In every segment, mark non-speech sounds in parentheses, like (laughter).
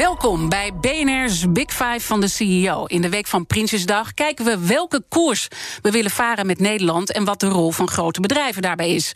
Welkom bij BNR's Big Five van de CEO. In de week van Prinsjesdag kijken we welke koers we willen varen met Nederland en wat de rol van grote bedrijven daarbij is.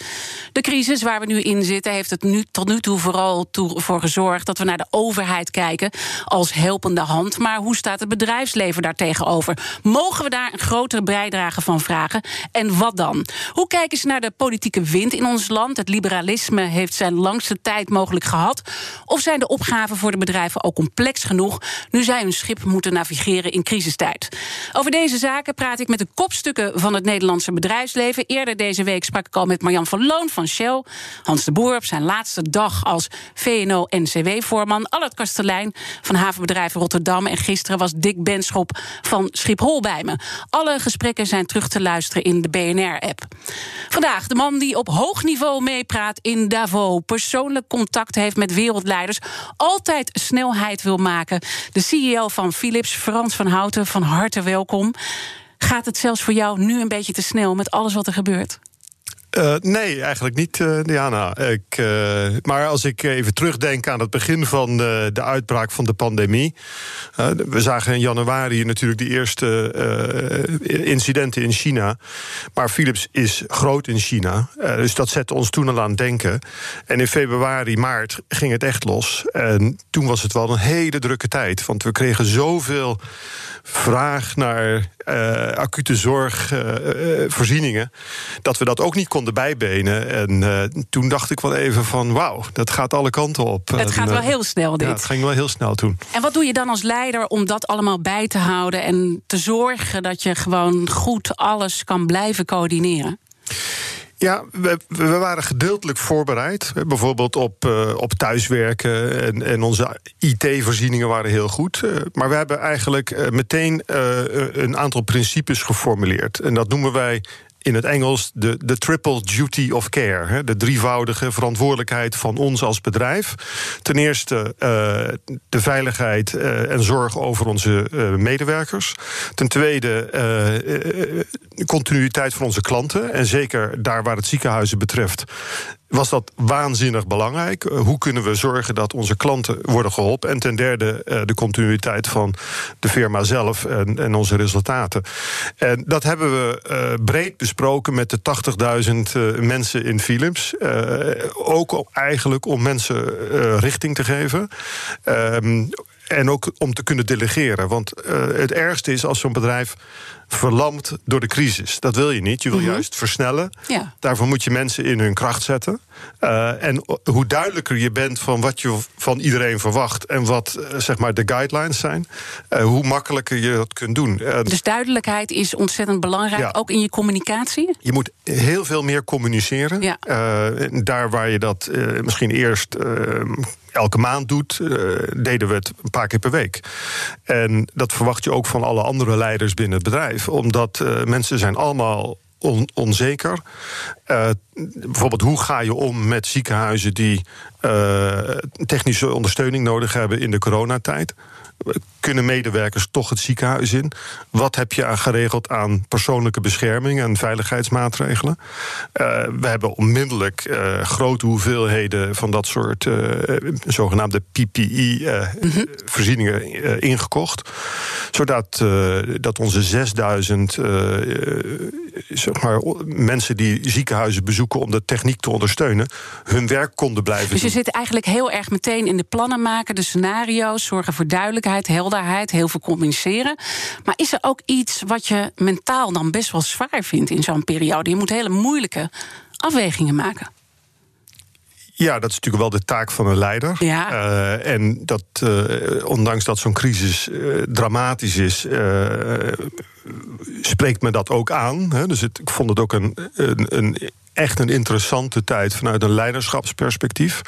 De crisis waar we nu in zitten heeft het nu, tot nu toe vooral voor gezorgd dat we naar de overheid kijken als helpende hand. Maar hoe staat het bedrijfsleven daar tegenover? Mogen we daar een grotere bijdrage van vragen? En wat dan? Hoe kijken ze naar de politieke wind in ons land? Het liberalisme heeft zijn langste tijd mogelijk gehad. Of zijn de opgaven voor de bedrijven ook complex genoeg nu zij hun schip moeten navigeren in crisistijd. Over deze zaken praat ik met de kopstukken van het Nederlandse bedrijfsleven. Eerder deze week sprak ik al met Marjan van Loon van Shell, Hans de Boer op zijn laatste dag als VNO-NCW-voorman, Allard Kastelein van havenbedrijf Rotterdam en gisteren was Dick Benschop van Schiphol bij me. Alle gesprekken zijn terug te luisteren in de BNR-app. Vandaag de man die op hoog niveau meepraat in Davos, persoonlijk contact heeft met wereldleiders, altijd wil maken. De CEO van Philips, Frans van Houten, van harte welkom. Gaat het zelfs voor jou nu een beetje te snel met alles wat er gebeurt? Uh, nee, eigenlijk niet, uh, Diana. Ik, uh, maar als ik even terugdenk aan het begin van de uitbraak van de pandemie. we zagen in januari natuurlijk de eerste incidenten in China. Maar Philips is groot in China. dus dat zette ons toen al aan het denken. En in februari, maart ging het echt los. En toen was het wel een hele drukke tijd. Want we kregen zoveel vraag naar uh, acute zorgvoorzieningen. Uh, dat we dat ook niet konden bijbenen. En toen dacht ik wel even van wauw, dat gaat alle kanten op. Het gaat wel heel snel dit. Ja, het ging wel heel snel toen. En wat doe je dan als leider om dat allemaal bij te houden en te zorgen dat je gewoon goed alles kan blijven coördineren? Ja, we, waren gedeeltelijk voorbereid. Bijvoorbeeld op, uh, op thuiswerken en, en onze IT-voorzieningen waren heel goed. Uh, maar we hebben eigenlijk uh, meteen een aantal principes geformuleerd. En dat noemen wij in het Engels de, de triple duty of care. de drievoudige verantwoordelijkheid van ons als bedrijf. Ten eerste uh, de veiligheid uh, en zorg over onze uh, medewerkers. Ten tweede de continuïteit van onze klanten. En zeker daar waar het ziekenhuizen betreft was dat waanzinnig belangrijk. Eh, hoe kunnen we zorgen dat onze klanten worden geholpen? En ten derde eh, de continuïteit van de firma zelf en, onze resultaten. En dat hebben we uh, breed besproken met de 80.000 uh, mensen in Philips. Ook eigenlijk om mensen richting te geven. Ehm, en ook om te kunnen delegeren. Want het ergste is als zo'n bedrijf verlamd door de crisis. Dat wil je niet. Je wil mhm. juist versnellen. Ja. Daarvoor moet je mensen in hun kracht zetten. Uh, en hoe duidelijker je bent van wat je van iedereen verwacht en wat uh, zeg maar de guidelines zijn, uh, hoe makkelijker je dat kunt doen. dus duidelijkheid is ontzettend belangrijk, ja. ook in je communicatie? Je moet heel veel meer communiceren. Ja. daar waar je dat misschien eerst elke maand doet, deden we het een paar keer per week. En dat verwacht je ook van alle andere leiders binnen het bedrijf omdat uh, mensen zijn allemaal on, onzeker. Uh, bijvoorbeeld, hoe ga je om met ziekenhuizen die uh, technische ondersteuning nodig hebben in de coronatijd? Kunnen medewerkers toch het ziekenhuis in? Wat heb je geregeld aan persoonlijke bescherming en veiligheidsmaatregelen? Uh, we hebben onmiddellijk uh, grote hoeveelheden van dat soort uh, zogenaamde PPE-voorzieningen mhm. ingekocht. Zodat dat onze 6000 zeg maar, mensen die ziekenhuizen bezoeken om de techniek te ondersteunen, hun werk konden blijven dus doen. Dus je zit eigenlijk heel erg meteen in de plannen maken, de scenario's, zorgen voor duidelijkheid, helderheid, heel veel communiceren. Maar is er ook iets wat je mentaal dan best wel zwaar vindt in zo'n periode? Je moet hele moeilijke afwegingen maken. Ja, dat is natuurlijk wel de taak van een leider. Ja. Uh, en dat, uh, ondanks dat zo'n crisis uh, dramatisch is, spreekt me dat ook aan. Hè. Dus het, ik vond het ook een, een, een echt een interessante tijd vanuit een leiderschapsperspectief.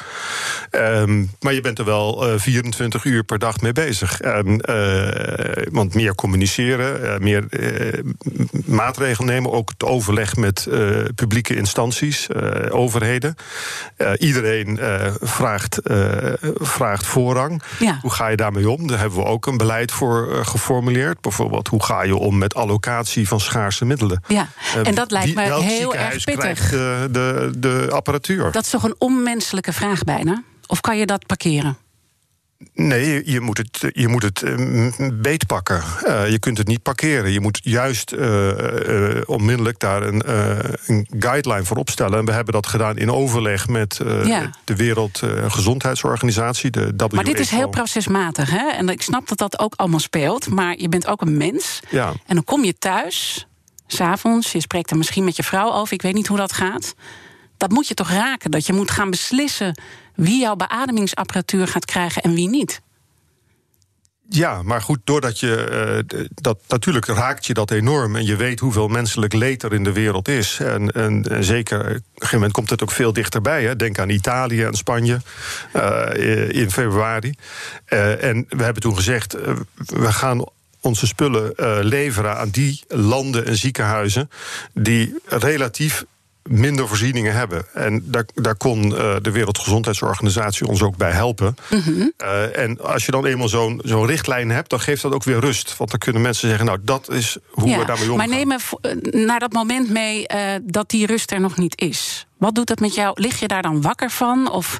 Ehm, maar je bent er wel uh, 24 uur per dag mee bezig. En, want meer communiceren, meer maatregelen nemen, ook het overleg met publieke instanties, overheden. iedereen vraagt, vraagt voorrang. Hoe ga je daarmee om? Daar hebben we ook een beleid voor geformuleerd. Bijvoorbeeld, hoe ga je om met allocatie van schaarse middelen? Ja, en dat lijkt me heel erg pittig. De, de, de apparatuur. Dat is toch een onmenselijke vraag bijna? Of kan je dat parkeren? Nee, je moet het, je moet het uh, beetpakken. Uh, je kunt het niet parkeren. Je moet juist uh, onmiddellijk daar een, een, guideline voor opstellen. En we hebben dat gedaan in overleg met ja. de Wereldgezondheidsorganisatie, de WHO. Maar dit is heel procesmatig, hè? En ik snap dat dat ook allemaal speelt. Maar je bent ook een mens. Ja. En dan kom je thuis, s'avonds, je spreekt er misschien met je vrouw over. Ik weet niet hoe dat gaat. Dat moet je toch raken, dat je moet gaan beslissen wie jouw beademingsapparatuur gaat krijgen en wie niet. Ja, maar goed, doordat je. Uh, dat, natuurlijk raakt je dat enorm. En je weet hoeveel menselijk leed er in de wereld is. En, en, zeker, op een gegeven moment komt het ook veel dichterbij. Hè. Denk aan Italië en Spanje uh, in februari. Uh, en we hebben toen gezegd: we gaan onze spullen leveren aan die landen en ziekenhuizen. die relatief minder voorzieningen hebben. En daar, daar kon uh, de Wereldgezondheidsorganisatie ons ook bij helpen. Mm -hmm. uh, en als je dan eenmaal zo'n zo'n richtlijn hebt, dan geeft dat ook weer rust. Want dan kunnen mensen zeggen, nou, dat is hoe ja, we daarmee omgaan. Maar neem me eh, naar dat moment mee uh, dat die rust er nog niet is. Wat doet dat met jou? Lig je daar dan wakker van? Of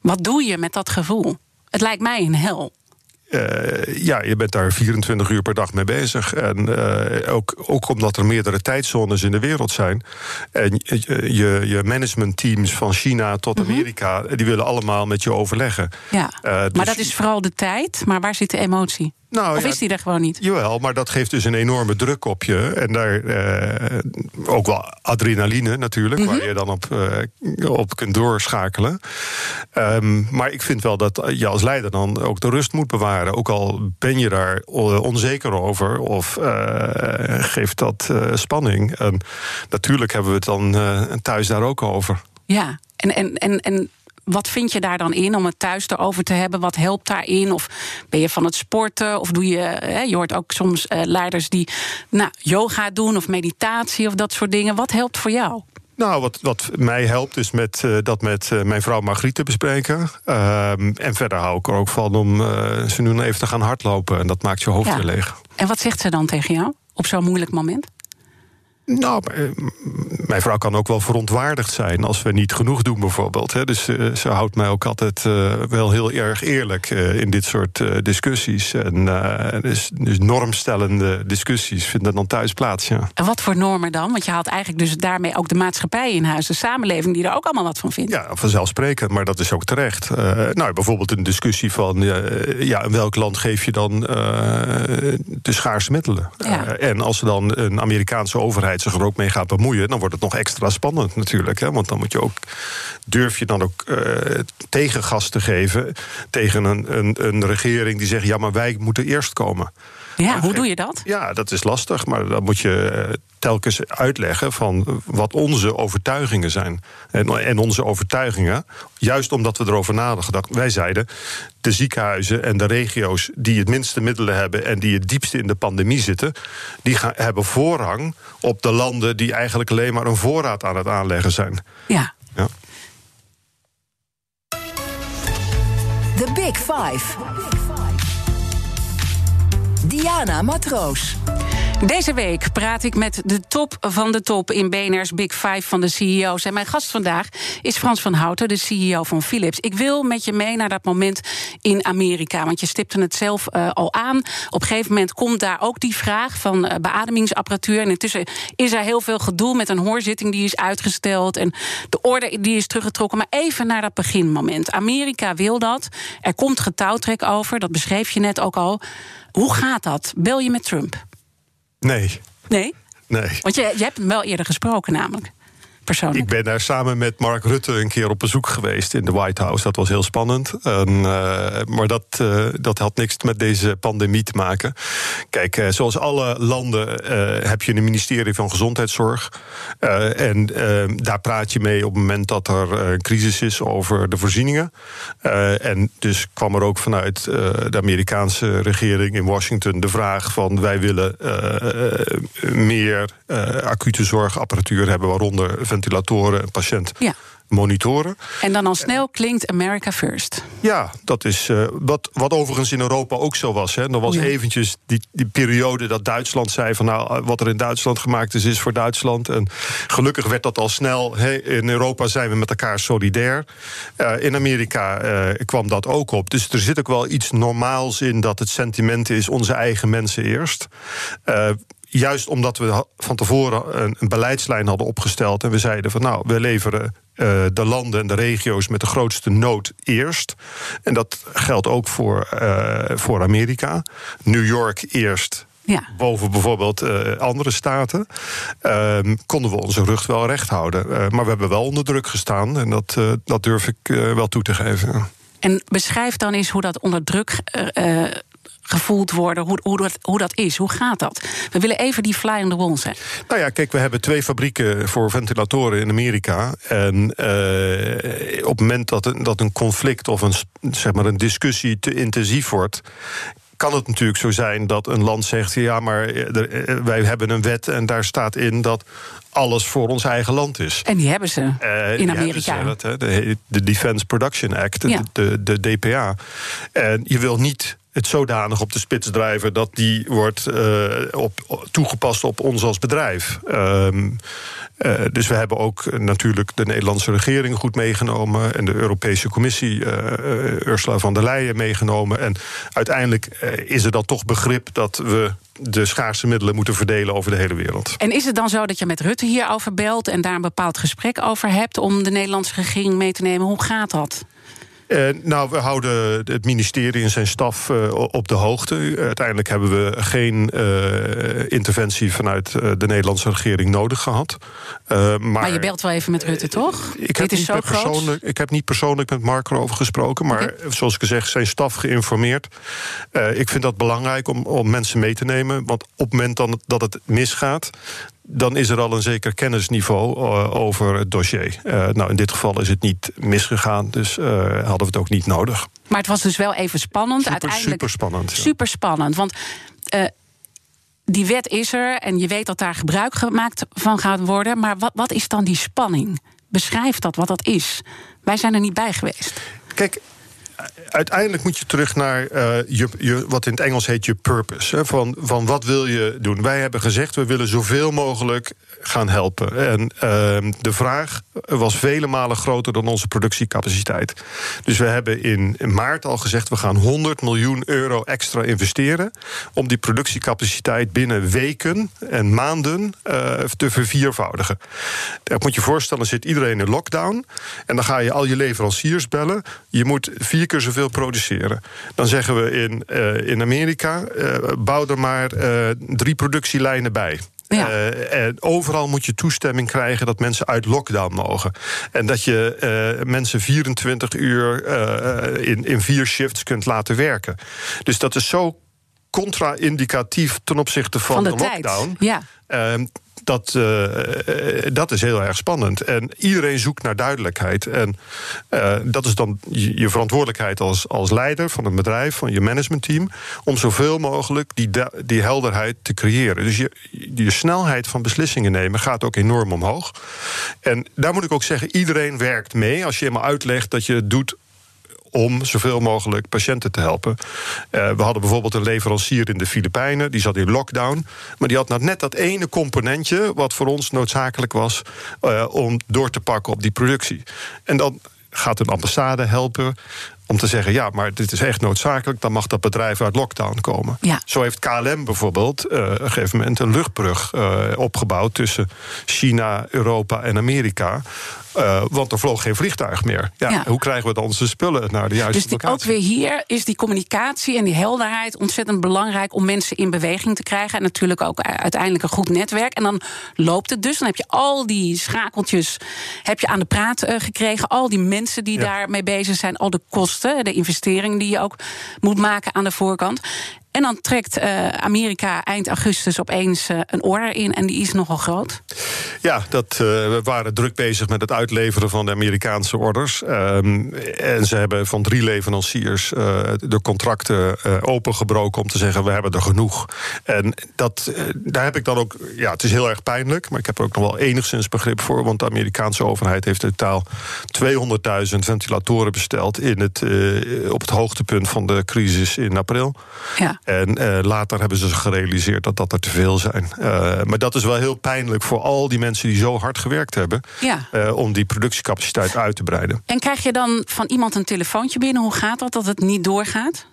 wat doe je met dat gevoel? Het lijkt mij een hel. Uh, ja, je bent daar 24 uur per dag mee bezig. En uh, ook, ook omdat er meerdere tijdzones in de wereld zijn. En je, je managementteams van China tot mhm. Amerika, mm -hmm. die willen allemaal met je overleggen. Ja, uh, dus maar dat is vooral de tijd. Maar waar zit de emotie? Nou, of ja, is die er gewoon niet? Jawel, maar dat geeft dus een enorme druk op je. En daar uh, ook wel adrenaline natuurlijk, mm -hmm. waar je dan op, uh, op kunt doorschakelen. Um, maar ik vind wel dat je als leider dan ook de rust moet bewaren. Ook al ben je daar onzeker over of uh, geeft dat spanning. En natuurlijk hebben we het dan thuis daar ook over. Ja, en, en, en, en wat vind je daar dan in om het thuis erover te hebben? Wat helpt daarin? Of ben je van het sporten? Of doe je, hè, je hoort ook soms leiders die nou, yoga doen of meditatie of dat soort dingen. Wat helpt voor jou? Nou, wat, wat mij helpt is met, uh, dat met uh, mijn vrouw Margriet te bespreken. Uh, en verder hou ik er ook van om ze nu even te gaan hardlopen. En dat maakt je hoofd ja. weer leeg. En wat zegt ze dan tegen jou op zo'n moeilijk moment? Nou, eh, mijn vrouw kan ook wel verontwaardigd zijn als we niet genoeg doen, bijvoorbeeld. Dus eh, ze houdt mij ook altijd eh, wel heel erg eerlijk in dit soort discussies. En dus, dus normstellende discussies vinden dan thuis plaats. Ja. En wat voor normen dan? Want je haalt eigenlijk dus daarmee ook de maatschappij in huis, de samenleving die er ook allemaal wat van vindt. Ja, vanzelfsprekend, maar dat is ook terecht. nou, bijvoorbeeld een discussie van ja, in welk land geef je dan de schaarse middelen? Ja. en als er dan een Amerikaanse overheid zich er ook mee gaat bemoeien, dan wordt het nog extra spannend natuurlijk. Hè? Want dan moet je ook, durf je dan ook uh, tegengas te geven tegen een, een, een regering die zegt: ja, maar wij moeten eerst komen. Ja, hoe doe je dat? Ja, dat is lastig, maar dan moet je eh, telkens uitleggen van wat onze overtuigingen zijn. En, en onze overtuigingen, juist omdat we erover nagedacht. Wij zeiden, de ziekenhuizen en de regio's die het minste middelen hebben en die het diepste in de pandemie zitten, die gaan, hebben voorrang op de landen die eigenlijk alleen maar een voorraad aan het aanleggen zijn. Ja. ja. The Big Five. Diana Matroos. Deze week praat ik met de top van de top in BNR's Big Five van de CEO's. En mijn gast vandaag is Frans van Houten, de CEO van Philips. Ik wil met je mee naar dat moment in Amerika. Want je stipte het zelf uh, al aan. Op een gegeven moment komt daar ook die vraag van uh, beademingsapparatuur. En intussen is er heel veel gedoe met een hoorzitting die is uitgesteld. En de orde die is teruggetrokken. Maar even naar dat beginmoment. Amerika wil dat. Er komt getouwtrek over. Dat beschreef je net ook al. Hoe gaat dat? Bel je met Trump? Nee. Nee? Nee. Want je, je hebt hem wel eerder gesproken, namelijk. Ik ben daar samen met Mark Rutte een keer op bezoek geweest in de White House. Dat was heel spannend. En, maar dat, dat had niks met deze pandemie te maken. Kijk, zoals alle landen heb je een ministerie van Gezondheidszorg. en daar praat je mee op het moment dat er een crisis is over de voorzieningen. en dus kwam er ook vanuit de Amerikaanse regering in Washington de vraag van wij willen meer acute zorgapparatuur hebben, waaronder ventilatoren en patiënt. Ja monitoren. En dan al snel klinkt America First. Ja, dat is uh, wat, wat overigens in Europa ook zo was. Hè. Er was ja. eventjes die, die periode dat Duitsland zei van nou, wat er in Duitsland gemaakt is, is voor Duitsland. En gelukkig werd dat al snel. Hey, in Europa zijn we met elkaar solidair. Uh, in Amerika uh, kwam dat ook op. Dus er zit ook wel iets normaals in dat het sentiment is onze eigen mensen eerst juist omdat we van tevoren een, een, beleidslijn hadden opgesteld en we zeiden van nou, we leveren uh, de landen en de regio's met de grootste nood eerst. En dat geldt ook voor, uh, voor Amerika. New York eerst. Ja. Boven bijvoorbeeld uh, andere staten. konden we onze rug wel recht houden. maar we hebben wel onder druk gestaan. En dat, dat durf ik wel toe te geven. En beschrijf dan eens hoe dat onder druk gevoeld worden, hoe, hoe, dat, hoe dat is. Hoe gaat dat? We willen even die fly on the wall zijn. Nou ja, kijk, we hebben twee fabrieken voor ventilatoren in Amerika. En uh, op het moment dat een, dat een conflict of een, zeg maar een discussie te intensief wordt kan het natuurlijk zo zijn dat een land zegt: ja, maar eh, eh, wij hebben een wet en daar staat in dat alles voor ons eigen land is. En die hebben ze uh, in Amerika. Dat, de, de, Defense Production Act, de, de, de, DPA. En je wil niet het zodanig op de spits drijven dat die wordt uh, op, toegepast op ons als bedrijf. Um, uh, dus we hebben ook natuurlijk de Nederlandse regering goed meegenomen en de Europese Commissie, uh, Ursula von der Leyen, meegenomen. En uiteindelijk is er dan toch begrip dat we de schaarse middelen moeten verdelen over de hele wereld. En is het dan zo dat je met Rutte hierover belt en daar een bepaald gesprek over hebt om de Nederlandse regering mee te nemen? Hoe gaat dat? Uh, nou, we houden het ministerie en zijn staf uh, op de hoogte. uiteindelijk hebben we geen uh, interventie vanuit de Nederlandse regering nodig gehad. Maar, maar, je belt wel even met Rutte, toch? Ik heb, niet persoonlijk, ik heb niet persoonlijk met Mark erover gesproken. Maar okay. zoals ik zeg, zijn staf geïnformeerd. ik vind dat belangrijk om, om mensen mee te nemen. Want op het moment dan, dat het misgaat dan is er al een zeker kennisniveau uh, over het dossier. Uh, nou, in dit geval is het niet misgegaan, dus uh, hadden we het ook niet nodig. Maar het was dus wel even spannend. Super, Uiteindelijk super spannend. Ja. Super spannend, want die wet is er en je weet dat daar gebruik gemaakt van gaat worden. Maar wat, wat is dan die spanning? Beschrijf dat, wat dat is. Wij zijn er niet bij geweest. Kijk, uiteindelijk moet je terug naar uh, je, wat in het Engels heet je purpose. Hè, van, van wat wil je doen? Wij hebben gezegd, we willen zoveel mogelijk gaan helpen. En uh, de vraag was vele malen groter dan onze productiecapaciteit. Dus we hebben in, maart al gezegd, we gaan 100 miljoen euro extra investeren... om die productiecapaciteit binnen weken en maanden uh, te verviervoudigen. Dat moet je voorstellen, zit iedereen in lockdown... en dan ga je al je leveranciers bellen. Je moet vier keer zoveel produceren. Dan zeggen we in, uh, in Amerika, uh, bouw er maar uh, drie productielijnen bij. Ja. Uh, en overal moet je toestemming krijgen dat mensen uit lockdown mogen. En dat je uh, mensen 24 uur uh, in, in vier shifts kunt laten werken. Dus dat is zo contra-indicatief ten opzichte van, van de, de lockdown. Ja. Dat, uh, dat is heel erg spannend. En iedereen zoekt naar duidelijkheid. En uh, dat is dan je, verantwoordelijkheid als, als leider van een bedrijf, van je managementteam, om zoveel mogelijk die, die helderheid te creëren. Dus je, je snelheid van beslissingen nemen gaat ook enorm omhoog. En daar moet ik ook zeggen, iedereen werkt mee. Als je helemaal uitlegt dat je het doet om zoveel mogelijk patiënten te helpen. Uh, we hadden bijvoorbeeld een leverancier in de Filipijnen, die zat in lockdown. Maar die had nou net dat ene componentje wat voor ons noodzakelijk was uh, om door te pakken op die productie. En dan gaat een ambassade helpen om te zeggen: ja, maar dit is echt noodzakelijk, dan mag dat bedrijf uit lockdown komen. Ja. Zo heeft KLM bijvoorbeeld uh, op een gegeven moment een luchtbrug uh, opgebouwd tussen China, Europa en Amerika. Uh, want er vloog geen vliegtuig meer. Ja, ja, Hoe krijgen we dan onze spullen naar de juiste dus die, locatie? ook weer hier is die communicatie en die helderheid ontzettend belangrijk om mensen in beweging te krijgen. En natuurlijk ook uiteindelijk een goed netwerk. En dan loopt het dus. Dan heb je al die schakeltjes heb je aan de praat gekregen. Al die mensen die ja. daarmee bezig zijn. Al de kosten, de investeringen die je ook moet maken aan de voorkant. En dan trekt uh, Amerika eind augustus opeens uh, een order in en die is nogal groot. Ja, dat, uh, we waren druk bezig met het uitleveren van de Amerikaanse orders. Um, en ze hebben van drie leveranciers de contracten opengebroken om te zeggen: we hebben er genoeg. En dat, daar heb ik dan ook. Ja, het is heel erg pijnlijk, maar ik heb er ook nog wel enigszins begrip voor. Want de Amerikaanse overheid heeft in totaal 200.000 ventilatoren besteld in het, op het hoogtepunt van de crisis in april. Ja. En uh, later hebben ze gerealiseerd dat dat er te veel zijn. Uh, maar dat is wel heel pijnlijk voor al die mensen die zo hard gewerkt hebben... Ja. Uh, om die productiecapaciteit uit te breiden. En krijg je dan van iemand een telefoontje binnen? Hoe gaat dat, dat het niet doorgaat?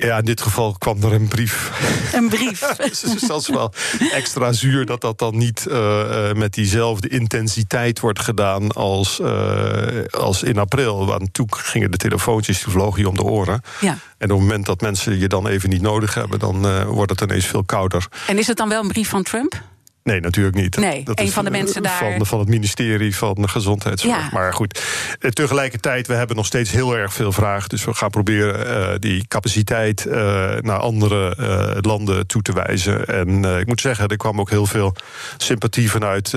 Ja, in dit geval kwam er een brief. Een brief. (laughs) dus dat is wel extra zuur dat dat dan niet uh, met diezelfde intensiteit wordt gedaan als, uh, als in april. Want toen gingen de telefoontjes, die vlogen je om de oren. Ja. En op het moment dat mensen je dan even niet nodig hebben, dan uh, wordt het ineens veel kouder. En is het dan wel een brief van Trump? Nee, natuurlijk niet. Nee, dat een is van de mensen daar. Van, van het ministerie van Gezondheidszorg. Ja. Maar goed, tegelijkertijd, we hebben nog steeds heel erg veel vraag. Dus we gaan proberen uh, die capaciteit uh, naar andere uh, landen toe te wijzen. En ik moet zeggen, er kwam ook heel veel sympathie vanuit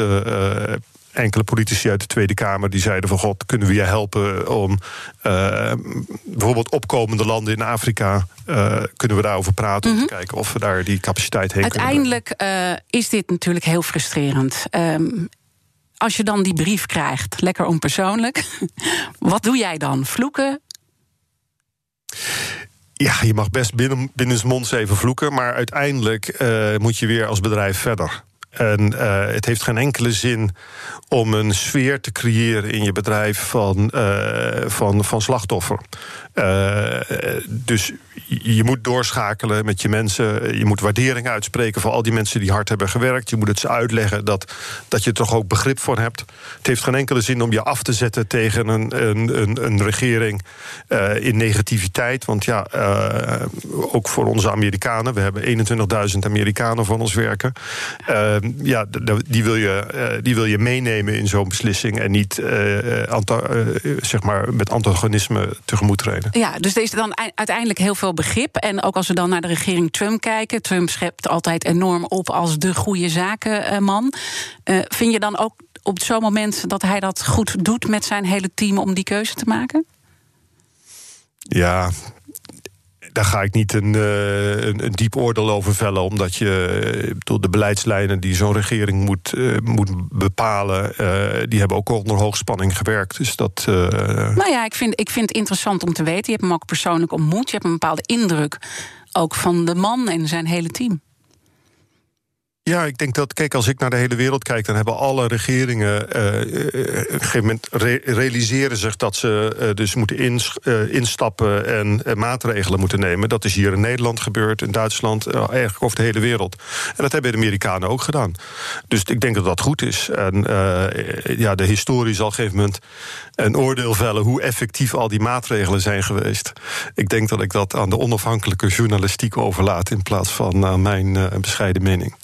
enkele politici uit de Tweede Kamer die zeiden van god, kunnen we je helpen om uh, bijvoorbeeld opkomende landen in Afrika, uh, kunnen we daarover praten mm -hmm. om te kijken of we daar die capaciteit heen Uiteindelijk uh, is dit natuurlijk heel frustrerend. Um, als je dan die brief krijgt, lekker onpersoonlijk, (laughs) wat doe jij dan? Vloeken? Ja, je mag best binnen, binnensmonds even vloeken, maar uiteindelijk moet je weer als bedrijf verder. En uh, het heeft geen enkele zin om een sfeer te creëren in je bedrijf van, uh, van, van slachtoffer. Uh, dus je moet doorschakelen met je mensen. Je moet waardering uitspreken voor al die mensen die hard hebben gewerkt. Je moet het ze uitleggen dat, dat je er toch ook begrip voor hebt. Het heeft geen enkele zin om je af te zetten tegen een, een, een, een regering in negativiteit. Want ja, ook voor onze Amerikanen. We hebben 21.000 Amerikanen van ons werken. Uh, ja, die wil je, die wil je meenemen in zo'n beslissing. En niet zeg maar met antagonisme tegemoet treden. Ja, dus er is dan uiteindelijk heel veel begrip. En ook als we dan naar de regering Trump kijken. Trump schept altijd enorm op als de goede zakenman. Vind je dan ook op zo'n moment dat hij dat goed doet met zijn hele team om die keuze te maken? Ja, daar ga ik niet een, uh, een, een, diep oordeel over vellen. Omdat je uh, de beleidslijnen die zo'n regering moet, uh, moet bepalen. die hebben ook onder hoogspanning gewerkt. Dus dat. Nou ja, ik vind, ik vind het interessant om te weten. Je hebt hem ook persoonlijk ontmoet. Je hebt een bepaalde indruk ook van de man en zijn hele team. Ja, ik denk dat, kijk, als ik naar de hele wereld kijk, dan hebben alle regeringen uh, op een gegeven moment re realiseren zich dat ze dus moeten ins instappen en maatregelen moeten nemen. Dat is hier in Nederland gebeurd, in Duitsland, eigenlijk over de hele wereld. En dat hebben de Amerikanen ook gedaan. Dus ik denk dat dat goed is. En ja, de historie zal op een gegeven moment een oordeel vellen hoe effectief al die maatregelen zijn geweest. Ik denk dat ik dat aan de onafhankelijke journalistiek overlaat in plaats van aan mijn bescheiden mening.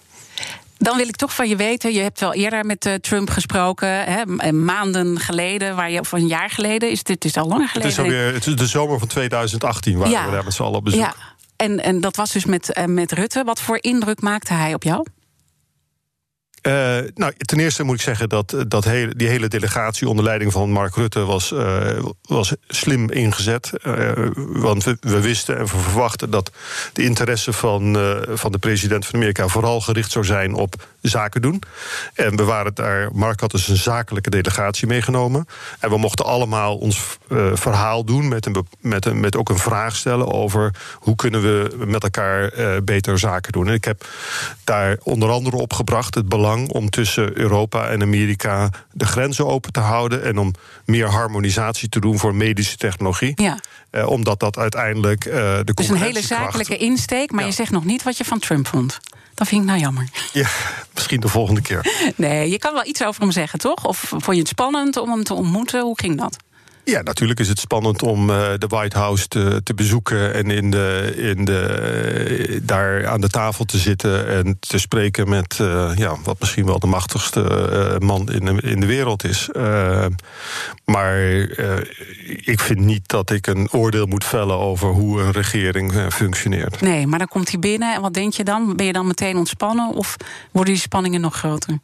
Dan wil ik toch van je weten, je hebt wel eerder met uh, Trump gesproken, hè, maanden geleden, waar je, of een jaar geleden, is dit is al langer geleden? Het is alweer het is de zomer van 2018 waren ja. we daar met z'n allen op bezoek. Ja. En, en dat was dus met, uh, met Rutte. Wat voor indruk maakte hij op jou? Uh, nou, ten eerste moet ik zeggen dat, dat hele, die hele delegatie onder leiding van Mark Rutte was, uh, was slim ingezet. Uh, want we, we, wisten en we verwachten dat de interesse van, van de president van Amerika vooral gericht zou zijn op zaken doen. En we waren daar, Mark had dus een zakelijke delegatie meegenomen. En we mochten allemaal ons verhaal doen met, een, met, een, met ook een vraag stellen over hoe kunnen we met elkaar beter zaken doen. En ik heb daar onder andere opgebracht het belang belang om tussen Europa en Amerika de grenzen open te houden en om meer harmonisatie te doen voor medische technologie. Ja. Eh, omdat dat uiteindelijk uh, de Dus een hele zakelijke insteek, maar je zegt nog niet wat je van Trump vond. Dat vind ik nou jammer. Ja, misschien de volgende keer. (laughs) Nee, je kan wel iets over hem zeggen, toch? Of vond je het spannend om hem te ontmoeten? Hoe ging dat? Ja, natuurlijk is het spannend om uh, de White House te, bezoeken en in de, in de, daar aan de tafel te zitten en te spreken met uh, ja, wat misschien wel de machtigste man in de, in de wereld is. maar ik vind niet dat ik een oordeel moet vellen over hoe een regering functioneert. Nee, maar dan komt hij binnen en wat denk je dan? Ben je dan meteen ontspannen of worden die spanningen nog groter?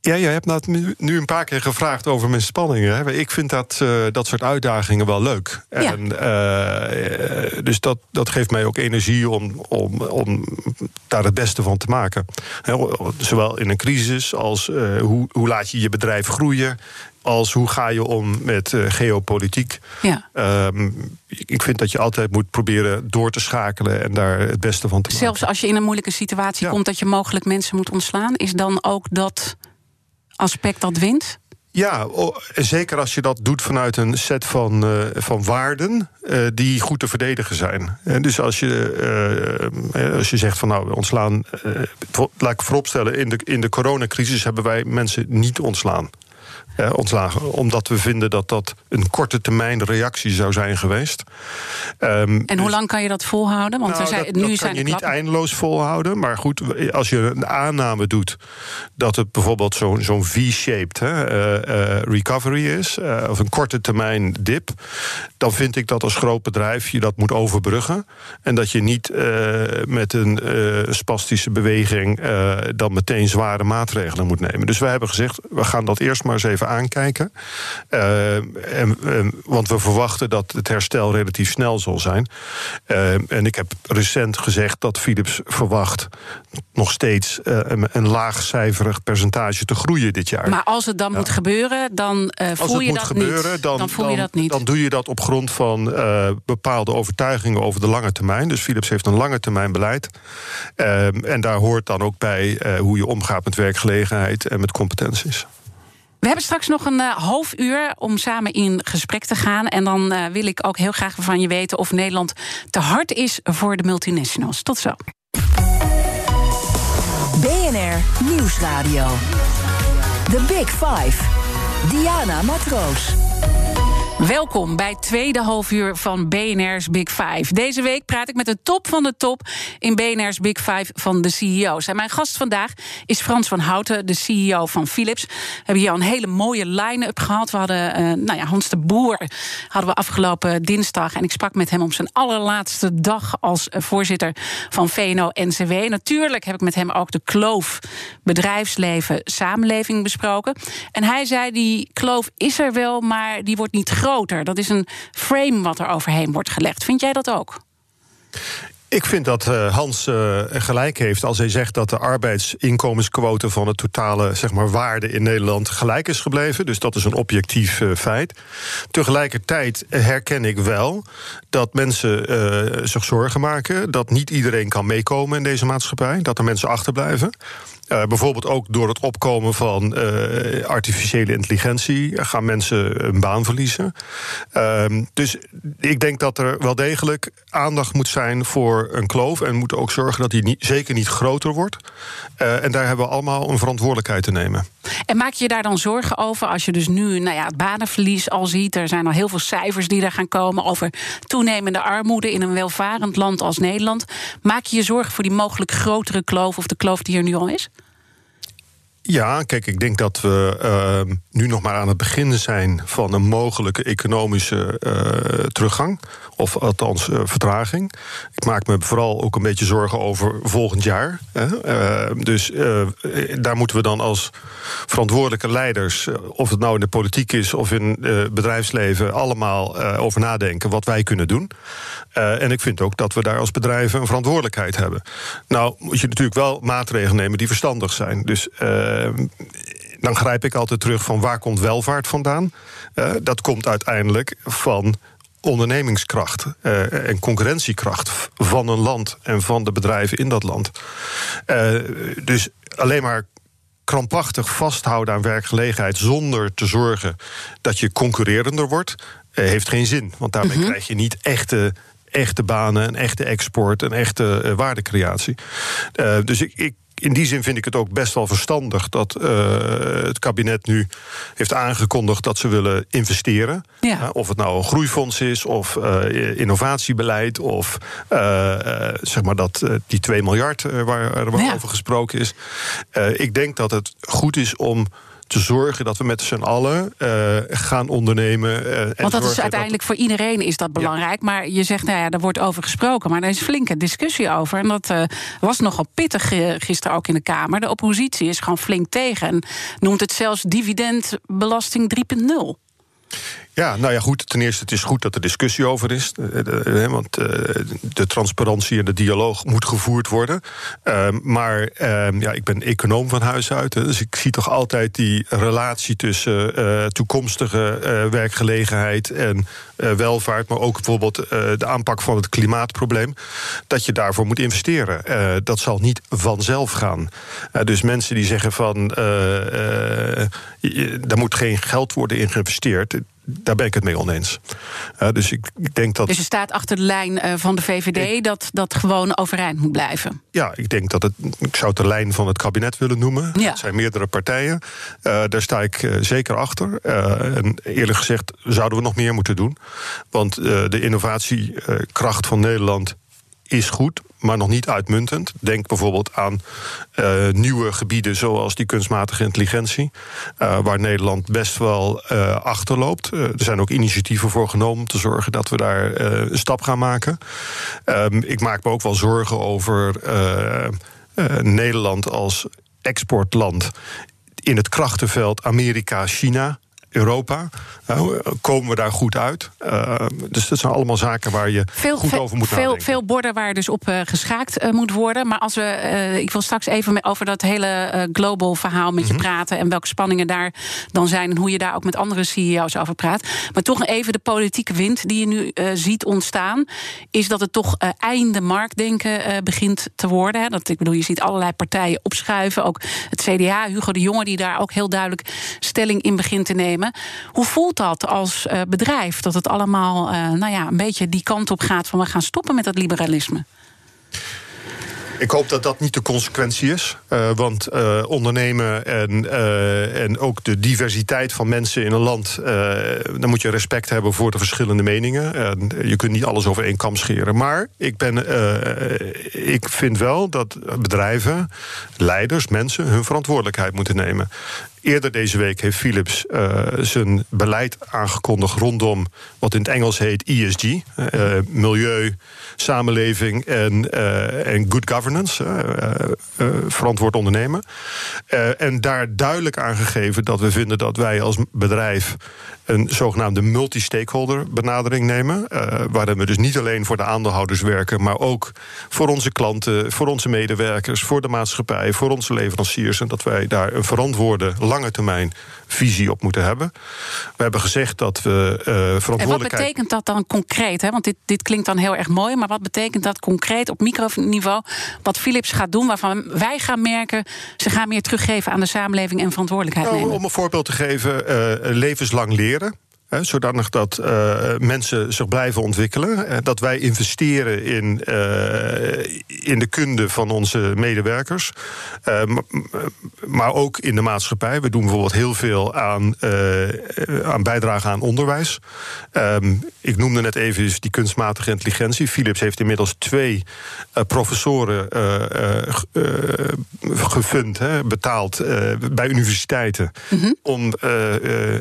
Ja, je hebt nou nu een paar keer gevraagd over mijn spanningen. Hè. Ik vind dat, uh, dat soort uitdagingen wel leuk. Ja. En, uh, dus dat, dat geeft mij ook energie om, om, om daar het beste van te maken. zowel in een crisis als uh, hoe, hoe laat je je bedrijf groeien als hoe ga je om met uh, geopolitiek. Ja. Um, ik vind dat je altijd moet proberen door te schakelen en daar het beste van te Zelfs maken. als je in een moeilijke situatie Ja. komt dat je mogelijk mensen moet ontslaan, is dan ook dat aspect dat wint? Ja, zeker als je dat doet vanuit een set van, eh, van waarden eh, die goed te verdedigen zijn. En dus als je, eh, eh, als je zegt van nou, we ontslaan. eh, laat ik vooropstellen, in de, in de coronacrisis hebben wij mensen niet ontslaan. Eh, ontslagen, omdat we vinden dat dat een korte termijn reactie zou zijn geweest. Ehm, En hoe lang kan je dat volhouden? Want nou, zijn, dat, nu dat zijn kan je niet eindeloos volhouden. Maar goed, als je een aanname doet dat het bijvoorbeeld zo'n zo'n V-shaped eh, eh, recovery is, eh, of een korte termijn dip, dan vind ik dat als groot bedrijf je dat moet overbruggen. En dat je niet met een spastische beweging dan meteen zware maatregelen moet nemen. Dus wij hebben gezegd, we gaan dat eerst maar eens even aankijken. Eh, en, en- want we verwachten dat het herstel relatief snel zal zijn. Eh, en ik heb recent gezegd dat Philips verwacht nog steeds eh, een, een laagcijferig percentage te groeien dit jaar. Maar als het dan moet gebeuren, dan eh, Als voel het je moet dat gebeuren, niet. dan, voel je dat niet. dan doe je dat op grond van eh, bepaalde overtuigingen over de lange termijn. Dus Philips heeft een lange termijn beleid. En daar hoort dan ook bij eh, hoe je omgaat met werkgelegenheid en met competenties. We hebben straks nog een eh, half uur om samen in gesprek te gaan. En dan eh, wil ik ook heel graag van je weten of Nederland te hard is voor de multinationals. Tot zo. BNR Nieuwsradio. The Big Five. Diana Matroos. Welkom bij het tweede halfuur van BNR's Big Five. Deze week praat ik met de top van de top in BNR's Big Five van de CEO's. En mijn gast vandaag is Frans van Houten, de CEO van Philips. We hebben hier al een hele mooie line-up gehad. We hadden eh, nou ja, Hans de Boer hadden we afgelopen dinsdag. En ik sprak met hem op zijn allerlaatste dag als eh, voorzitter van VNO-NCW. Natuurlijk heb ik met hem ook de kloof bedrijfsleven-samenleving besproken. En hij zei, die kloof is er wel, maar die wordt niet groter. Dat is een frame wat er overheen wordt gelegd. Vind jij dat ook? Ik vind dat eh, Hans eh, gelijk heeft als hij zegt dat de arbeidsinkomensquote van de totale zeg maar, waarde in Nederland gelijk is gebleven. Dus dat is een objectief eh, feit. Tegelijkertijd herken ik wel dat mensen zich zorgen maken dat niet iedereen kan meekomen in deze maatschappij, dat er mensen achterblijven. Eh, bijvoorbeeld ook door het opkomen van eh, artificiële intelligentie gaan mensen een baan verliezen. Ehm, dus ik denk dat er wel degelijk aandacht moet zijn voor een kloof. En moeten ook zorgen dat die niet, zeker niet groter wordt. Eh, en daar hebben we allemaal een verantwoordelijkheid te nemen. En maak je daar dan zorgen over als je dus nu nou ja, het banenverlies al ziet? Er zijn al heel veel cijfers die er gaan komen over toenemende armoede in een welvarend land als Nederland. Maak je je zorgen voor die mogelijk grotere kloof of de kloof die er nu al is? Ja, kijk, ik denk dat we uh, nu nog maar aan het begin zijn van een mogelijke economische uh, teruggang. Of althans uh, vertraging. Ik maak me vooral ook een beetje zorgen over volgend jaar. Hè. Uh, dus daar moeten we dan als verantwoordelijke leiders, of het nou in de politiek is of in het bedrijfsleven, allemaal over nadenken wat wij kunnen doen. en ik vind ook dat we daar als bedrijven een verantwoordelijkheid hebben. Nou, moet je natuurlijk wel maatregelen nemen die verstandig zijn. Dus dan grijp ik altijd terug van waar komt welvaart vandaan? Uh, dat komt uiteindelijk van ondernemingskracht en concurrentiekracht van een land en van de bedrijven in dat land. dus alleen maar krampachtig vasthouden aan werkgelegenheid zonder te zorgen dat je concurrerender wordt, heeft geen zin. Want daarmee mhm. krijg je niet echte echte banen, een echte export, een echte uh, waardecreatie. Uh, dus ik, ik in die zin vind ik het ook best wel verstandig dat uh, het kabinet nu heeft aangekondigd dat ze willen investeren. Ja. of het nou een groeifonds is, of uh, innovatiebeleid, of uh, zeg maar dat die 2 miljard waar er ja. over gesproken is. ik denk dat het goed is om te zorgen dat we met z'n allen uh, gaan ondernemen. Uh, Want dat is uiteindelijk voor iedereen is dat belangrijk. Maar je zegt, nou ja, daar wordt over gesproken. Maar er is flinke discussie over. En dat uh, was nogal pittig gisteren ook in de Kamer. De oppositie is gewoon flink tegen. En noemt het zelfs dividendbelasting 3.0. Ja, nou ja, goed. Ten eerste, het is goed dat er discussie over is. Eh, eh, want eh, de transparantie en de dialoog moet gevoerd worden. Ehm, maar ehm, ja, ik ben econoom van huis uit. Dus ik zie toch altijd die relatie tussen toekomstige werkgelegenheid en welvaart. Maar ook bijvoorbeeld de aanpak van het klimaatprobleem. Dat je daarvoor moet investeren. dat zal niet vanzelf gaan. dus mensen die zeggen van. daar moet geen geld worden in geïnvesteerd daar ben ik het mee oneens. Uh, dus ik, ik, denk dat. Dus je staat achter de lijn uh, van de VVD dat dat gewoon overeind moet blijven? Ja, ik denk dat het. Ik zou het de lijn van het kabinet willen noemen. Ja. Het zijn meerdere partijen. Uh, daar sta ik zeker achter. en eerlijk gezegd zouden we nog meer moeten doen. Want de innovatiekracht van Nederland is goed, maar nog niet uitmuntend. Denk bijvoorbeeld aan uh, nieuwe gebieden zoals die kunstmatige intelligentie, uh, waar Nederland best wel uh, achterloopt. er zijn ook initiatieven voor genomen om te zorgen dat we daar een stap gaan maken. Um, ik maak me ook wel zorgen over Nederland als exportland in het krachtenveld Amerika-China. Europa. Nou, komen we daar goed uit? Uh, dus dat zijn allemaal zaken waar je goed over moet veel, nadenken. Veel borden waar dus op geschaakt moet worden. Maar als we, ik wil straks even over dat hele global verhaal met je mhm. praten... en welke spanningen daar dan zijn... en hoe je daar ook met andere CEO's over praat. Maar toch even de politieke wind die je nu ziet ontstaan... is dat het toch einde marktdenken begint te worden. Hè? Dat, ik bedoel, je ziet allerlei partijen opschuiven. Ook het CDA, Hugo de Jonge, die daar ook heel duidelijk stelling in begint te nemen. Hoe voelt dat als uh, bedrijf? Dat het allemaal uh, nou ja, een beetje die kant op gaat van we gaan stoppen met dat liberalisme? Ik hoop dat dat niet de consequentie is. Uh, want uh, ondernemen en, uh, en ook de diversiteit van mensen in een land... dan moet je respect hebben voor de verschillende meningen. En je kunt niet alles over één kam scheren. Maar ik, ben, ik vind wel dat bedrijven, leiders, mensen... hun verantwoordelijkheid moeten nemen. Eerder deze week heeft Philips zijn beleid aangekondigd rondom wat in het Engels heet ESG: milieu, samenleving en, uh, en good governance, verantwoord ondernemen. en daar duidelijk aangegeven dat we vinden dat wij als bedrijf een zogenaamde multi-stakeholder benadering nemen. Uh, waarin we dus niet alleen voor de aandeelhouders werken, maar ook voor onze klanten, voor onze medewerkers, voor de maatschappij, voor onze leveranciers. En dat wij daar een verantwoorde lange termijn visie op moeten hebben. We hebben gezegd dat we uh, verantwoordelijkheid. En wat betekent dat dan concreet? Hè? Want dit, dit klinkt dan heel erg mooi, maar wat betekent dat concreet op microniveau? Wat Philips gaat doen, waarvan wij gaan merken, ze gaan meer teruggeven aan de samenleving en verantwoordelijkheid nou, nemen. Om een voorbeeld te geven, uh, levenslang leren leren zodanig dat uh, mensen zich blijven ontwikkelen. Uh, dat wij investeren in, uh, in de kunde van onze medewerkers. maar ook in de maatschappij. We doen bijvoorbeeld heel veel aan, aan bijdrage aan onderwijs. Um, ik noemde net even die kunstmatige intelligentie. Philips heeft inmiddels twee professoren gefund, betaald bij universiteiten. Mm -hmm. om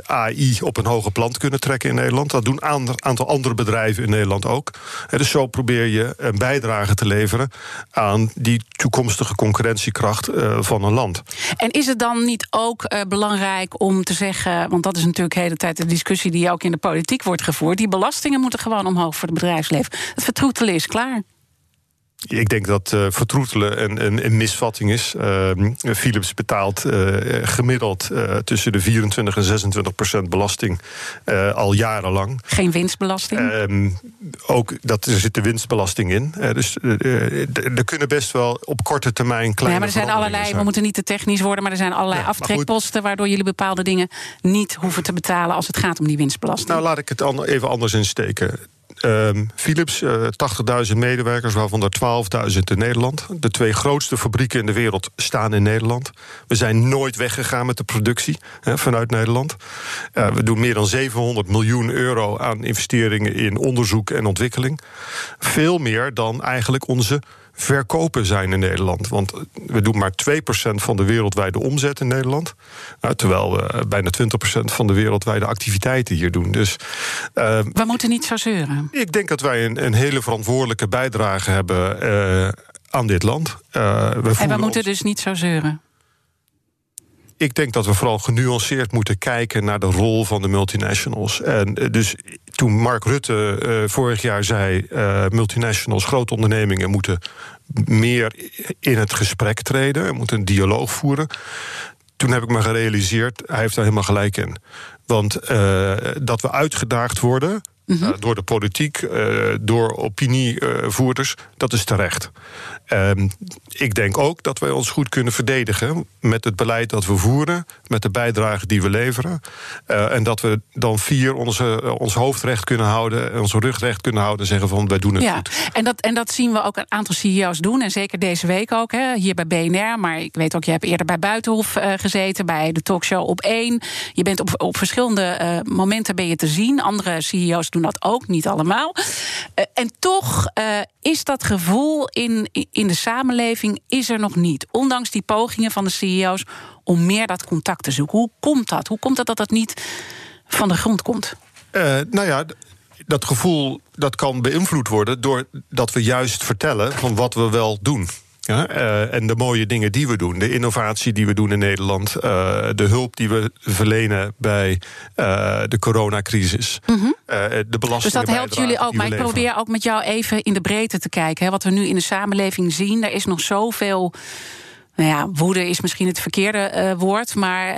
AI op een hoger plan kunnen trekken in Nederland. Dat doen een aantal andere bedrijven in Nederland ook. Dus zo probeer je een bijdrage te leveren aan die toekomstige concurrentiekracht eh, van een land. En is het dan niet ook uh, belangrijk om te zeggen, want dat is natuurlijk de hele tijd de discussie die ook in de politiek wordt gevoerd, die belastingen moeten gewoon omhoog voor het bedrijfsleven. Het vertroetelen is klaar. Ik denk dat uh, vertroetelen een, een, een, misvatting is. Uh, Philips betaalt uh, gemiddeld tussen de 24 en 26 procent belasting al jarenlang. Geen winstbelasting? Ehm, ook dat er zit de winstbelasting in. dus er kunnen best wel op korte termijn kleine. Ja, maar er zijn allerlei. Zijn. We moeten niet te technisch worden, maar er zijn allerlei ja, aftrekposten waardoor jullie bepaalde dingen niet hoeven te betalen als het gaat om die winstbelasting. Nou, laat ik het even anders insteken. Um, Philips, uh, eh, 80.000 medewerkers, waarvan er 12.000 in Nederland. De twee grootste fabrieken in de wereld staan in Nederland. We zijn nooit weggegaan met de productie vanuit Nederland. Uh, we doen meer dan 700 miljoen euro aan investeringen in onderzoek en ontwikkeling. Veel meer dan eigenlijk onze verkopen zijn in Nederland. Want we doen maar 2% van de wereldwijde omzet in Nederland. Uh, terwijl we bijna 20% van de wereldwijde activiteiten hier doen. Dus, uh, we moeten niet zo zeuren. Ik denk dat wij een, een hele verantwoordelijke bijdrage hebben uh, aan dit land. we en we moeten dus niet zo zeuren ik denk dat we vooral genuanceerd moeten kijken naar de rol van de multinationals. En dus toen Mark Rutte uh, vorig jaar zei: uh, multinationals, grote ondernemingen moeten meer in het gesprek treden, moeten een dialoog voeren. Toen heb ik me gerealiseerd, hij heeft daar helemaal gelijk in. Want dat we uitgedaagd worden Mhm. door de politiek, door opinievoerders, dat is terecht. Ehm, ik denk ook dat wij ons goed kunnen verdedigen met het beleid dat we voeren, met de bijdrage die we leveren. Uh, en dat we dan vier onze, ons hoofd recht kunnen houden, onze rug recht kunnen houden en zeggen van wij doen het ja, goed. En dat, en dat zien we ook een aantal CEO's doen. En zeker deze week ook, hè, hier bij BNR. Maar ik weet ook, je hebt eerder bij Buitenhof uh, gezeten, bij de talkshow op één. Je bent op, op verschillende momenten ben je te zien. Andere CEO's doen dat ook, niet allemaal. en toch is dat gevoel in in de samenleving is er nog niet. Ondanks die pogingen van de CEO's om meer dat contact te zoeken. Hoe komt dat? Hoe komt dat dat dat niet van de grond komt? Uh, nou ja, dat gevoel dat kan beïnvloed worden doordat we juist vertellen van wat we wel doen. Ja, uh, en de mooie dingen die we doen, de innovatie die we doen in Nederland, uh, de hulp die we verlenen bij uh, de coronacrisis, mm -hmm. de belastingen. Dus dat helpt jullie ook. Maar ik probeer ook met jou even in de breedte te kijken. Hè, wat we nu in de samenleving zien, er is nog zoveel nou ja, woede is misschien het verkeerde uh, woord. Maar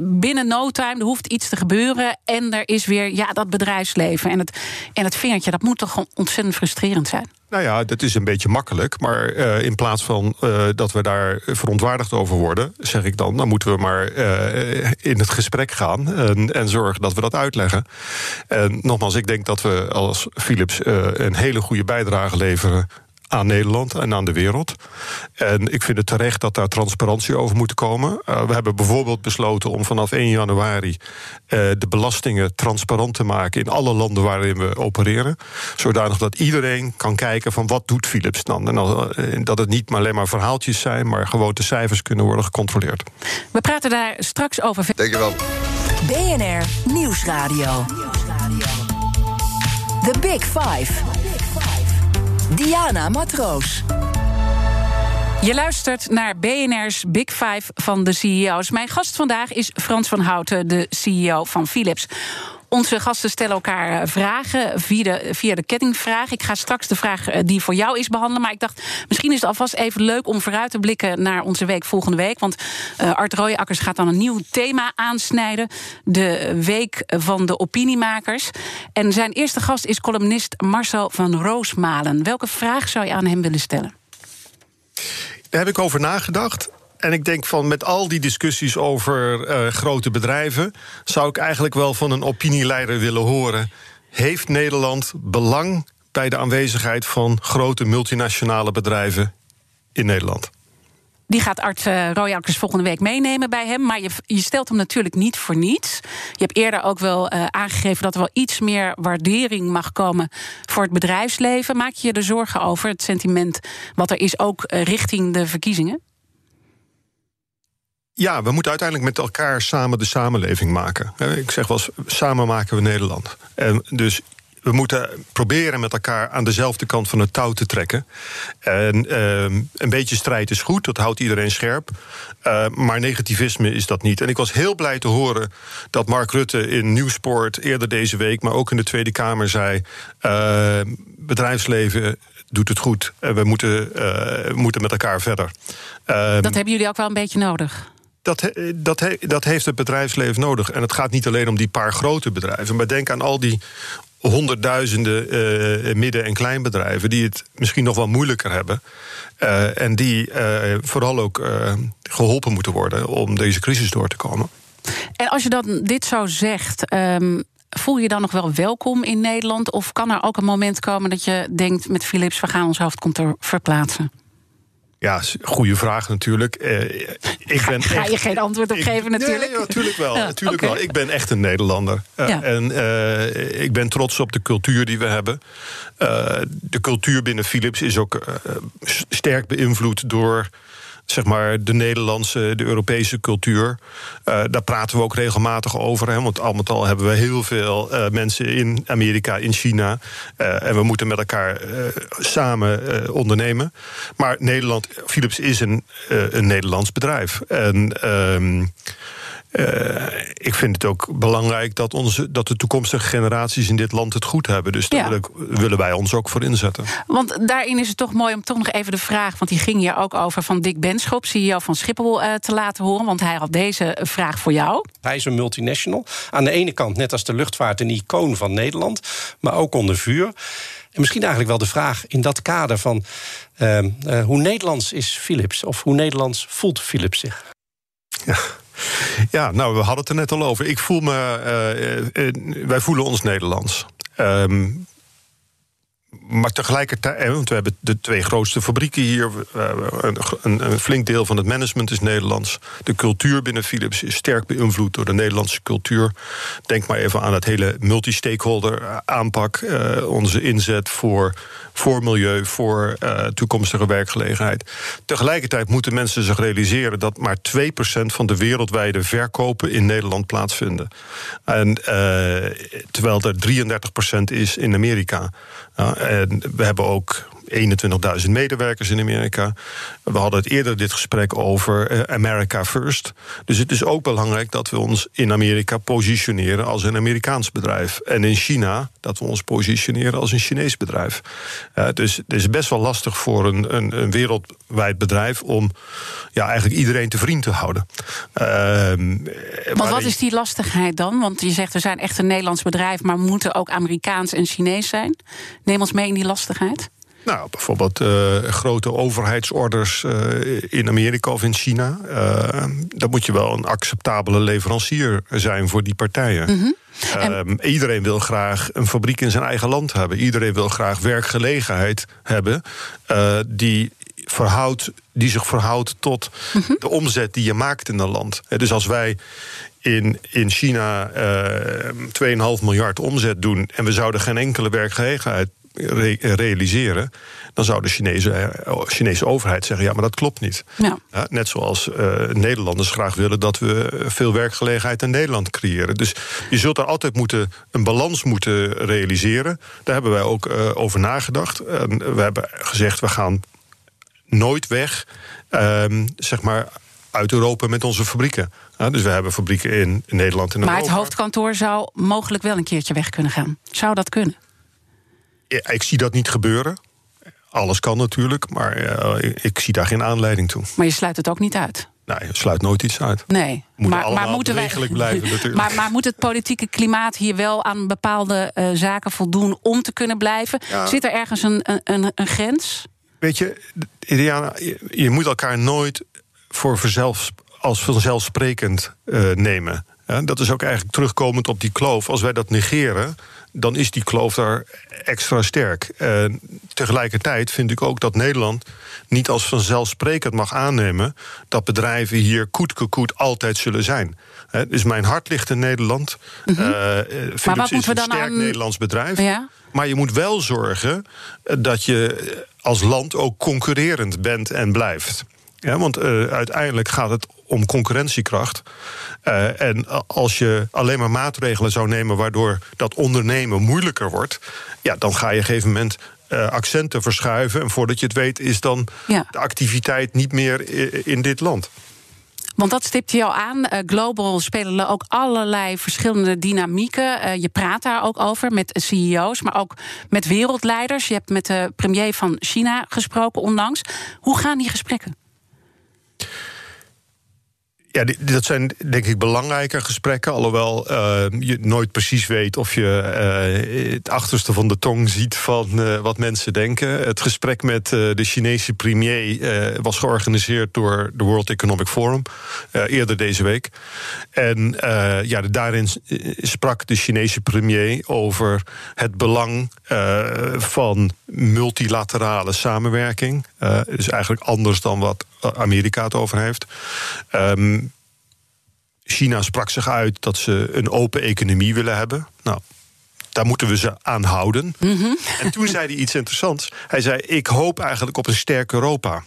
binnen no time er hoeft iets te gebeuren. En er is weer ja, dat bedrijfsleven. En het, en het vingertje, dat moet toch ontzettend frustrerend zijn. Nou ja, dat is een beetje makkelijk. Maar uh, in plaats van uh, dat we daar verontwaardigd over worden, zeg ik dan, dan moeten we maar in het gesprek gaan en, en, zorgen dat we dat uitleggen. En nogmaals, ik denk dat we als Philips een hele goede bijdrage leveren aan Nederland en aan de wereld. En ik vind het terecht dat daar transparantie over moet komen. Uh, we hebben bijvoorbeeld besloten om vanaf 1 januari uh, de belastingen transparant te maken in alle landen waarin we opereren. Zodanig dat iedereen kan kijken van wat doet Philips dan. En uh, dat het niet alleen maar verhaaltjes zijn, maar gewoon de cijfers kunnen worden gecontroleerd. We praten daar straks over. Dankjewel. BNR Nieuwsradio. The Big Five. Diana Matroos. Je luistert naar BNR's Big Five van de CEO's. Mijn gast vandaag is Frans van Houten, de CEO van Philips. Onze gasten stellen elkaar eh, vragen via de, via de kettingvraag. Ik ga straks de vraag eh, die voor jou is behandelen. Maar ik dacht, misschien is het alvast even leuk om vooruit te blikken naar onze week volgende week. Want uh, Art Rooijakkers gaat dan een nieuw thema aansnijden. De week van de opiniemakers. En zijn eerste gast is columnist Marcel van Roosmalen. Welke vraag zou je aan hem willen stellen? Daar heb ik over nagedacht. En ik denk van met al die discussies over uh, grote bedrijven, zou ik eigenlijk wel van een opinieleider willen horen. Heeft Nederland belang bij de aanwezigheid van grote multinationale bedrijven in Nederland? Die gaat Art uh, volgende week meenemen bij hem. Maar je, je, stelt hem natuurlijk niet voor niets. Je hebt eerder ook wel uh, aangegeven dat er wel iets meer waardering mag komen voor het bedrijfsleven. Maak je je er zorgen over het sentiment wat er is, ook richting de verkiezingen? Ja, we moeten uiteindelijk met elkaar samen de samenleving maken. Ik zeg wel eens, samen maken we Nederland. En dus we moeten proberen met elkaar aan dezelfde kant van het touw te trekken. En ehm, een beetje strijd is goed, dat houdt iedereen scherp. Uh, maar negativisme is dat niet. En ik was heel blij te horen dat Mark Rutte in Nieuwsport eerder deze week, maar ook in de Tweede Kamer zei: uh, bedrijfsleven doet het goed. En we moeten, uh, moeten met elkaar verder. Ehm, dat hebben jullie ook wel een beetje nodig. Dat, dat, dat heeft het bedrijfsleven nodig. En het gaat niet alleen om die paar grote bedrijven. Maar denk aan al die honderdduizenden uh, midden- en kleinbedrijven die het misschien nog wel moeilijker hebben. Uh, en die uh, vooral ook geholpen moeten worden om deze crisis door te komen. En als je dan dit zo zegt, um, voel je dan nog wel welkom in Nederland? Of kan er ook een moment komen dat je denkt met Philips, we gaan ons hoofdkantoor verplaatsen? Ja, goede vraag natuurlijk. Ik ben ga, je geen antwoord op geven natuurlijk? Nee, natuurlijk wel. (laughs) natuurlijk wel. Ik ben echt een Nederlander. Uh, En uh, ik ben trots op de cultuur die we hebben. de cultuur binnen Philips is ook sterk beïnvloed door zeg maar, de Nederlandse, de Europese cultuur. Uh, daar praten we ook regelmatig over. Hè, want al met al hebben we heel veel uh, mensen in Amerika, in China. Uh, en we moeten met elkaar samen ondernemen. Maar Nederland, Philips is een, een Nederlands bedrijf. En ehm, uh, ik vind het ook belangrijk dat, onze, dat de toekomstige generaties in dit land het goed hebben. Dus daar willen wij ons ook voor inzetten. Want daarin is het toch mooi om toch nog even de vraag, want die ging hier ook over van Dick Benschop, CEO van Schiphol, uh, te laten horen. Want hij had deze vraag voor jou. Hij is een multinational. Aan de ene kant, net als de luchtvaart, een icoon van Nederland, maar ook onder vuur. En misschien eigenlijk wel de vraag in dat kader van uh, hoe Nederlands is Philips? Of hoe Nederlands voelt Philips zich? Ja. Ja, nou, we hadden het er net al over. Ik voel me. Uh, uh, wij voelen ons Nederlands. Um, maar tegelijkertijd, want we hebben de twee grootste fabrieken hier. Een, een, flink deel van het management is Nederlands. De cultuur binnen Philips is sterk beïnvloed door de Nederlandse cultuur. Denk maar even aan het hele multi-stakeholder aanpak. Uh, onze inzet voor, voor milieu, voor toekomstige werkgelegenheid. Tegelijkertijd moeten mensen zich realiseren dat maar 2% van de wereldwijde verkopen in Nederland plaatsvinden. En, terwijl er 33% is in Amerika. En we hebben ook 21.000 medewerkers in Amerika. We hadden het eerder dit gesprek over eh, America First. Dus het is ook belangrijk dat we ons in Amerika positioneren als een Amerikaans bedrijf. En in China dat we ons positioneren als een Chinees bedrijf. Uh, dus het is best wel lastig voor een, een, een, wereldwijd bedrijf om ja, eigenlijk iedereen te vriend te houden. Uh, maar wat is die lastigheid dan? Want je zegt we zijn echt een Nederlands bedrijf, maar moeten ook Amerikaans en Chinees zijn. Neem ons mee in die lastigheid. Nou, bijvoorbeeld uh, grote overheidsorders uh, in Amerika of in China. Uh, dan moet je wel een acceptabele leverancier zijn voor die partijen. Mm -hmm. en... iedereen wil graag een fabriek in zijn eigen land hebben. Iedereen wil graag werkgelegenheid hebben die, verhoudt, die zich verhoudt tot -hmm. de omzet die je maakt in een land. Dus als wij in, in China uh, 2,5 miljard omzet doen en we zouden geen enkele werkgelegenheid realiseren, dan zou de Chinese, eh, Chinese overheid zeggen: ja, maar dat klopt niet. Ja. Ja, net zoals uh, Nederlanders graag willen dat we veel werkgelegenheid in Nederland creëren. Dus je zult daar altijd moeten, een balans moeten realiseren. Daar hebben wij ook uh, over nagedacht. En we hebben gezegd: we gaan nooit weg, um, zeg maar uit Europa met onze fabrieken. Ja, dus we hebben fabrieken in Nederland en Maar het hoofdkantoor zou mogelijk wel een keertje weg kunnen gaan. Zou dat kunnen? Ik zie dat niet gebeuren. Alles kan natuurlijk, maar uh, ik zie daar geen aanleiding toe. Maar je sluit het ook niet uit? Nee, je sluit nooit iets uit. Nee, maar, maar, moeten wij blijven natuurlijk. (laughs) Maar, maar, moet het politieke klimaat hier wel aan bepaalde uh, zaken voldoen om te kunnen blijven? Ja. Zit er ergens een, een, een grens? Weet je, Diana, je, je, moet elkaar nooit voor vanzelf, als vanzelfsprekend uh, nemen. Ja, dat is ook eigenlijk terugkomend op die kloof. Als wij dat negeren, dan is die kloof daar extra sterk. Tegelijkertijd vind ik ook dat Nederland niet als vanzelfsprekend mag aannemen dat bedrijven hier koet altijd zullen zijn. He, dus mijn hart ligt in Nederland. Mm -hmm. uh, Philips maar wat is een sterk aan... Nederlands bedrijf. Ja? Maar je moet wel zorgen dat je als land ook concurrerend bent en blijft. Ja, want uh, uiteindelijk gaat het om concurrentiekracht. Uh, en als je alleen maar maatregelen zou nemen waardoor dat ondernemen moeilijker wordt, ja, dan ga je op een gegeven moment uh, accenten verschuiven. En voordat je het weet, is dan ja. de activiteit niet meer in dit land. Want dat stipt je al aan. Uh, Global spelen ook allerlei verschillende dynamieken. Uh, je praat daar ook over met CEO's, maar ook met wereldleiders. Je hebt met de premier van China gesproken onlangs. Hoe gaan die gesprekken? Ja, dat zijn denk ik belangrijke gesprekken. Alhoewel uh, je nooit precies weet of je uh, het achterste van de tong ziet van uh, wat mensen denken. Het gesprek met de Chinese premier was georganiseerd door de World Economic Forum eerder deze week. En ja, daarin sprak de Chinese premier over het belang van multilaterale samenwerking. dus eigenlijk anders dan wat Amerika het over heeft. Um, China sprak zich uit dat ze een open economie willen hebben. Nou, daar moeten we ze aan houden. Mhm. En toen zei hij iets interessants. Hij zei: Ik hoop eigenlijk op een sterk Europa.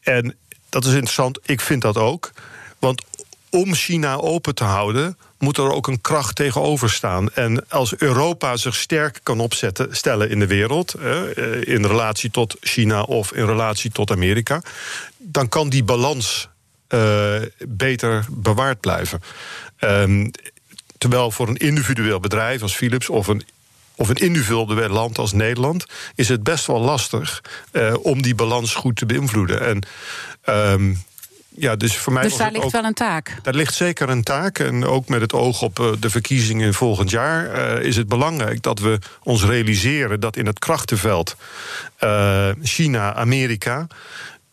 En dat is interessant, ik vind dat ook. Want om China open te houden, moet er ook een kracht tegenover staan. En als Europa zich sterk kan opzetten, stellen in de wereld, in relatie tot China of in relatie tot Amerika, dan kan die balans uh, beter bewaard blijven. Um, terwijl voor een individueel bedrijf als Philips of een of een individueel land als Nederland, is het best wel lastig uh, om die balans goed te beïnvloeden. En um, ja, dus voor mij. Dus daar ligt wel een taak. Daar ligt zeker een taak. En ook met het oog op uh, de verkiezingen volgend jaar uh, is het belangrijk dat we ons realiseren dat in het krachtenveld uh, China, Amerika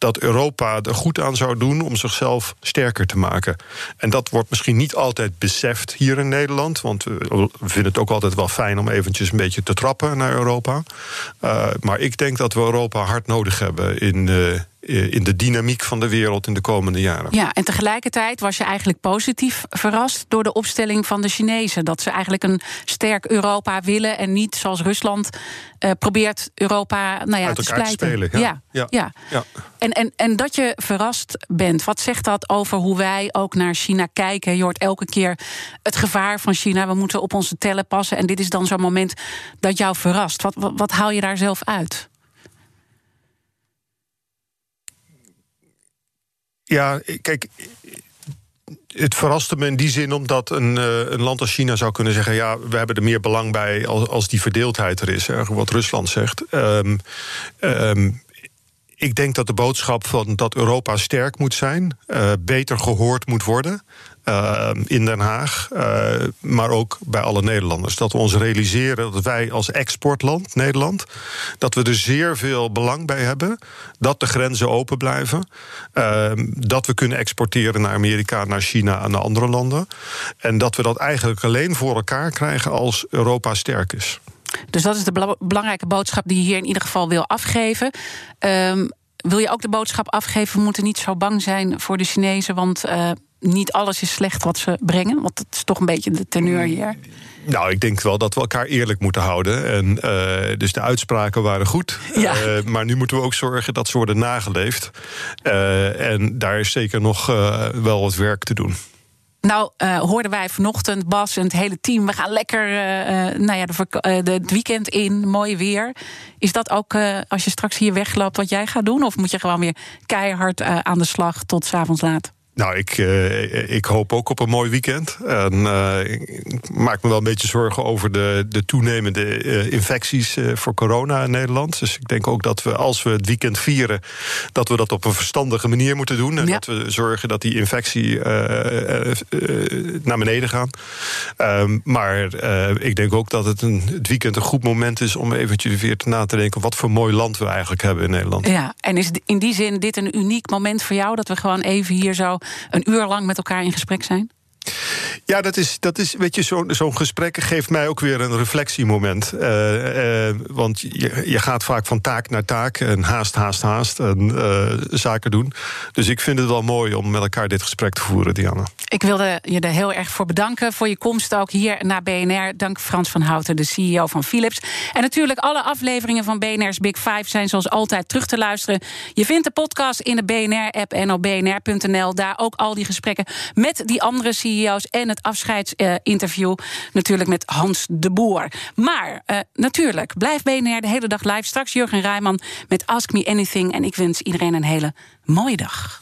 dat Europa er goed aan zou doen om zichzelf sterker te maken. En dat wordt misschien niet altijd beseft hier in Nederland. Want we vinden het ook altijd wel fijn om eventjes een beetje te trappen naar Europa. Uh, maar ik denk dat we Europa hard nodig hebben in. Uh, eh, in de dynamiek van de wereld in de komende jaren. Ja, en tegelijkertijd was je eigenlijk positief verrast door de opstelling van de Chinezen. Dat ze eigenlijk een sterk Europa willen en niet zoals Rusland uh, probeert Europa nou ja, Uit te splijten. Te spelen, ja. Ja, ja. ja. En, en, en dat je verrast bent, wat zegt dat over hoe wij ook naar China kijken? Je hoort elke keer het gevaar van China, we moeten op onze tellen passen. En dit is dan zo'n moment dat jou verrast. Wat, wat, wat haal je daar zelf uit? Ja, kijk, het verraste me in die zin omdat een, uh, een, land als China zou kunnen zeggen: ja, we hebben er meer belang bij als, als die verdeeldheid er is, wat Rusland zegt. Um, um, ik denk dat de boodschap van dat Europa sterk moet zijn, uh, beter gehoord moet worden. Uh, in Den Haag, uh, maar ook bij alle Nederlanders. Dat we ons realiseren dat wij als exportland, Nederland, dat we er zeer veel belang bij hebben. Dat de grenzen open blijven. Uh, dat we kunnen exporteren naar Amerika, naar China en naar andere landen. En dat we dat eigenlijk alleen voor elkaar krijgen als Europa sterk is. Dus dat is de belangrijke boodschap die je hier in ieder geval wil afgeven. Um, wil je ook de boodschap afgeven: we moeten niet zo bang zijn voor de Chinezen, want niet alles is slecht wat ze brengen? Want dat is toch een beetje de teneur hier. Nou, ik denk wel dat we elkaar eerlijk moeten houden. En, uh, dus de uitspraken waren goed. Ja. Uh, maar nu moeten we ook zorgen dat ze worden nageleefd. Uh, en daar is zeker nog wel wat werk te doen. Nou, uh, hoorden wij vanochtend, Bas en het hele team, we gaan lekker uh, nou ja, de, de, het weekend in, mooi weer. Is dat ook als je straks hier wegloopt wat jij gaat doen? Of moet je gewoon weer keihard aan de slag tot s avonds laat? Nou, ik, uh, ik hoop ook op een mooi weekend. En uh, ik maak me wel een beetje zorgen over de, de toenemende uh, infecties voor corona in Nederland. Dus ik denk ook dat we, als we het weekend vieren, dat we dat op een verstandige manier moeten doen. En ja. dat we zorgen dat die infectie naar beneden gaan. Ehm, maar ik denk ook dat het, een, het weekend een goed moment is om eventjes weer na te denken wat voor mooi land we eigenlijk hebben in Nederland. Ja, en is in die zin dit een uniek moment voor jou dat we gewoon even hier zo een uur lang met elkaar in gesprek zijn? Ja, dat is, dat is weet je, zo'n gesprek geeft mij ook weer een reflectiemoment. Uh, uh, want je, je gaat vaak van taak naar taak en haast, haast, haast en uh, zaken doen. Dus ik vind het wel mooi om met elkaar dit gesprek te voeren, Diana. Ik wilde je er heel erg voor bedanken voor je komst ook hier naar BNR. Dank Frans van Houten, de CEO van Philips. En natuurlijk alle afleveringen van BNR's Big Five zijn zoals altijd terug te luisteren. Je vindt de podcast in de BNR-app en op bnr.nl. Daar ook al die gesprekken met die andere CEO's en het afscheidsinterview. natuurlijk met Hans de Boer. Maar uh, natuurlijk, blijf BNR de hele dag live. Straks Jurgen Rijman met Ask Me Anything. En ik wens iedereen een hele mooie dag.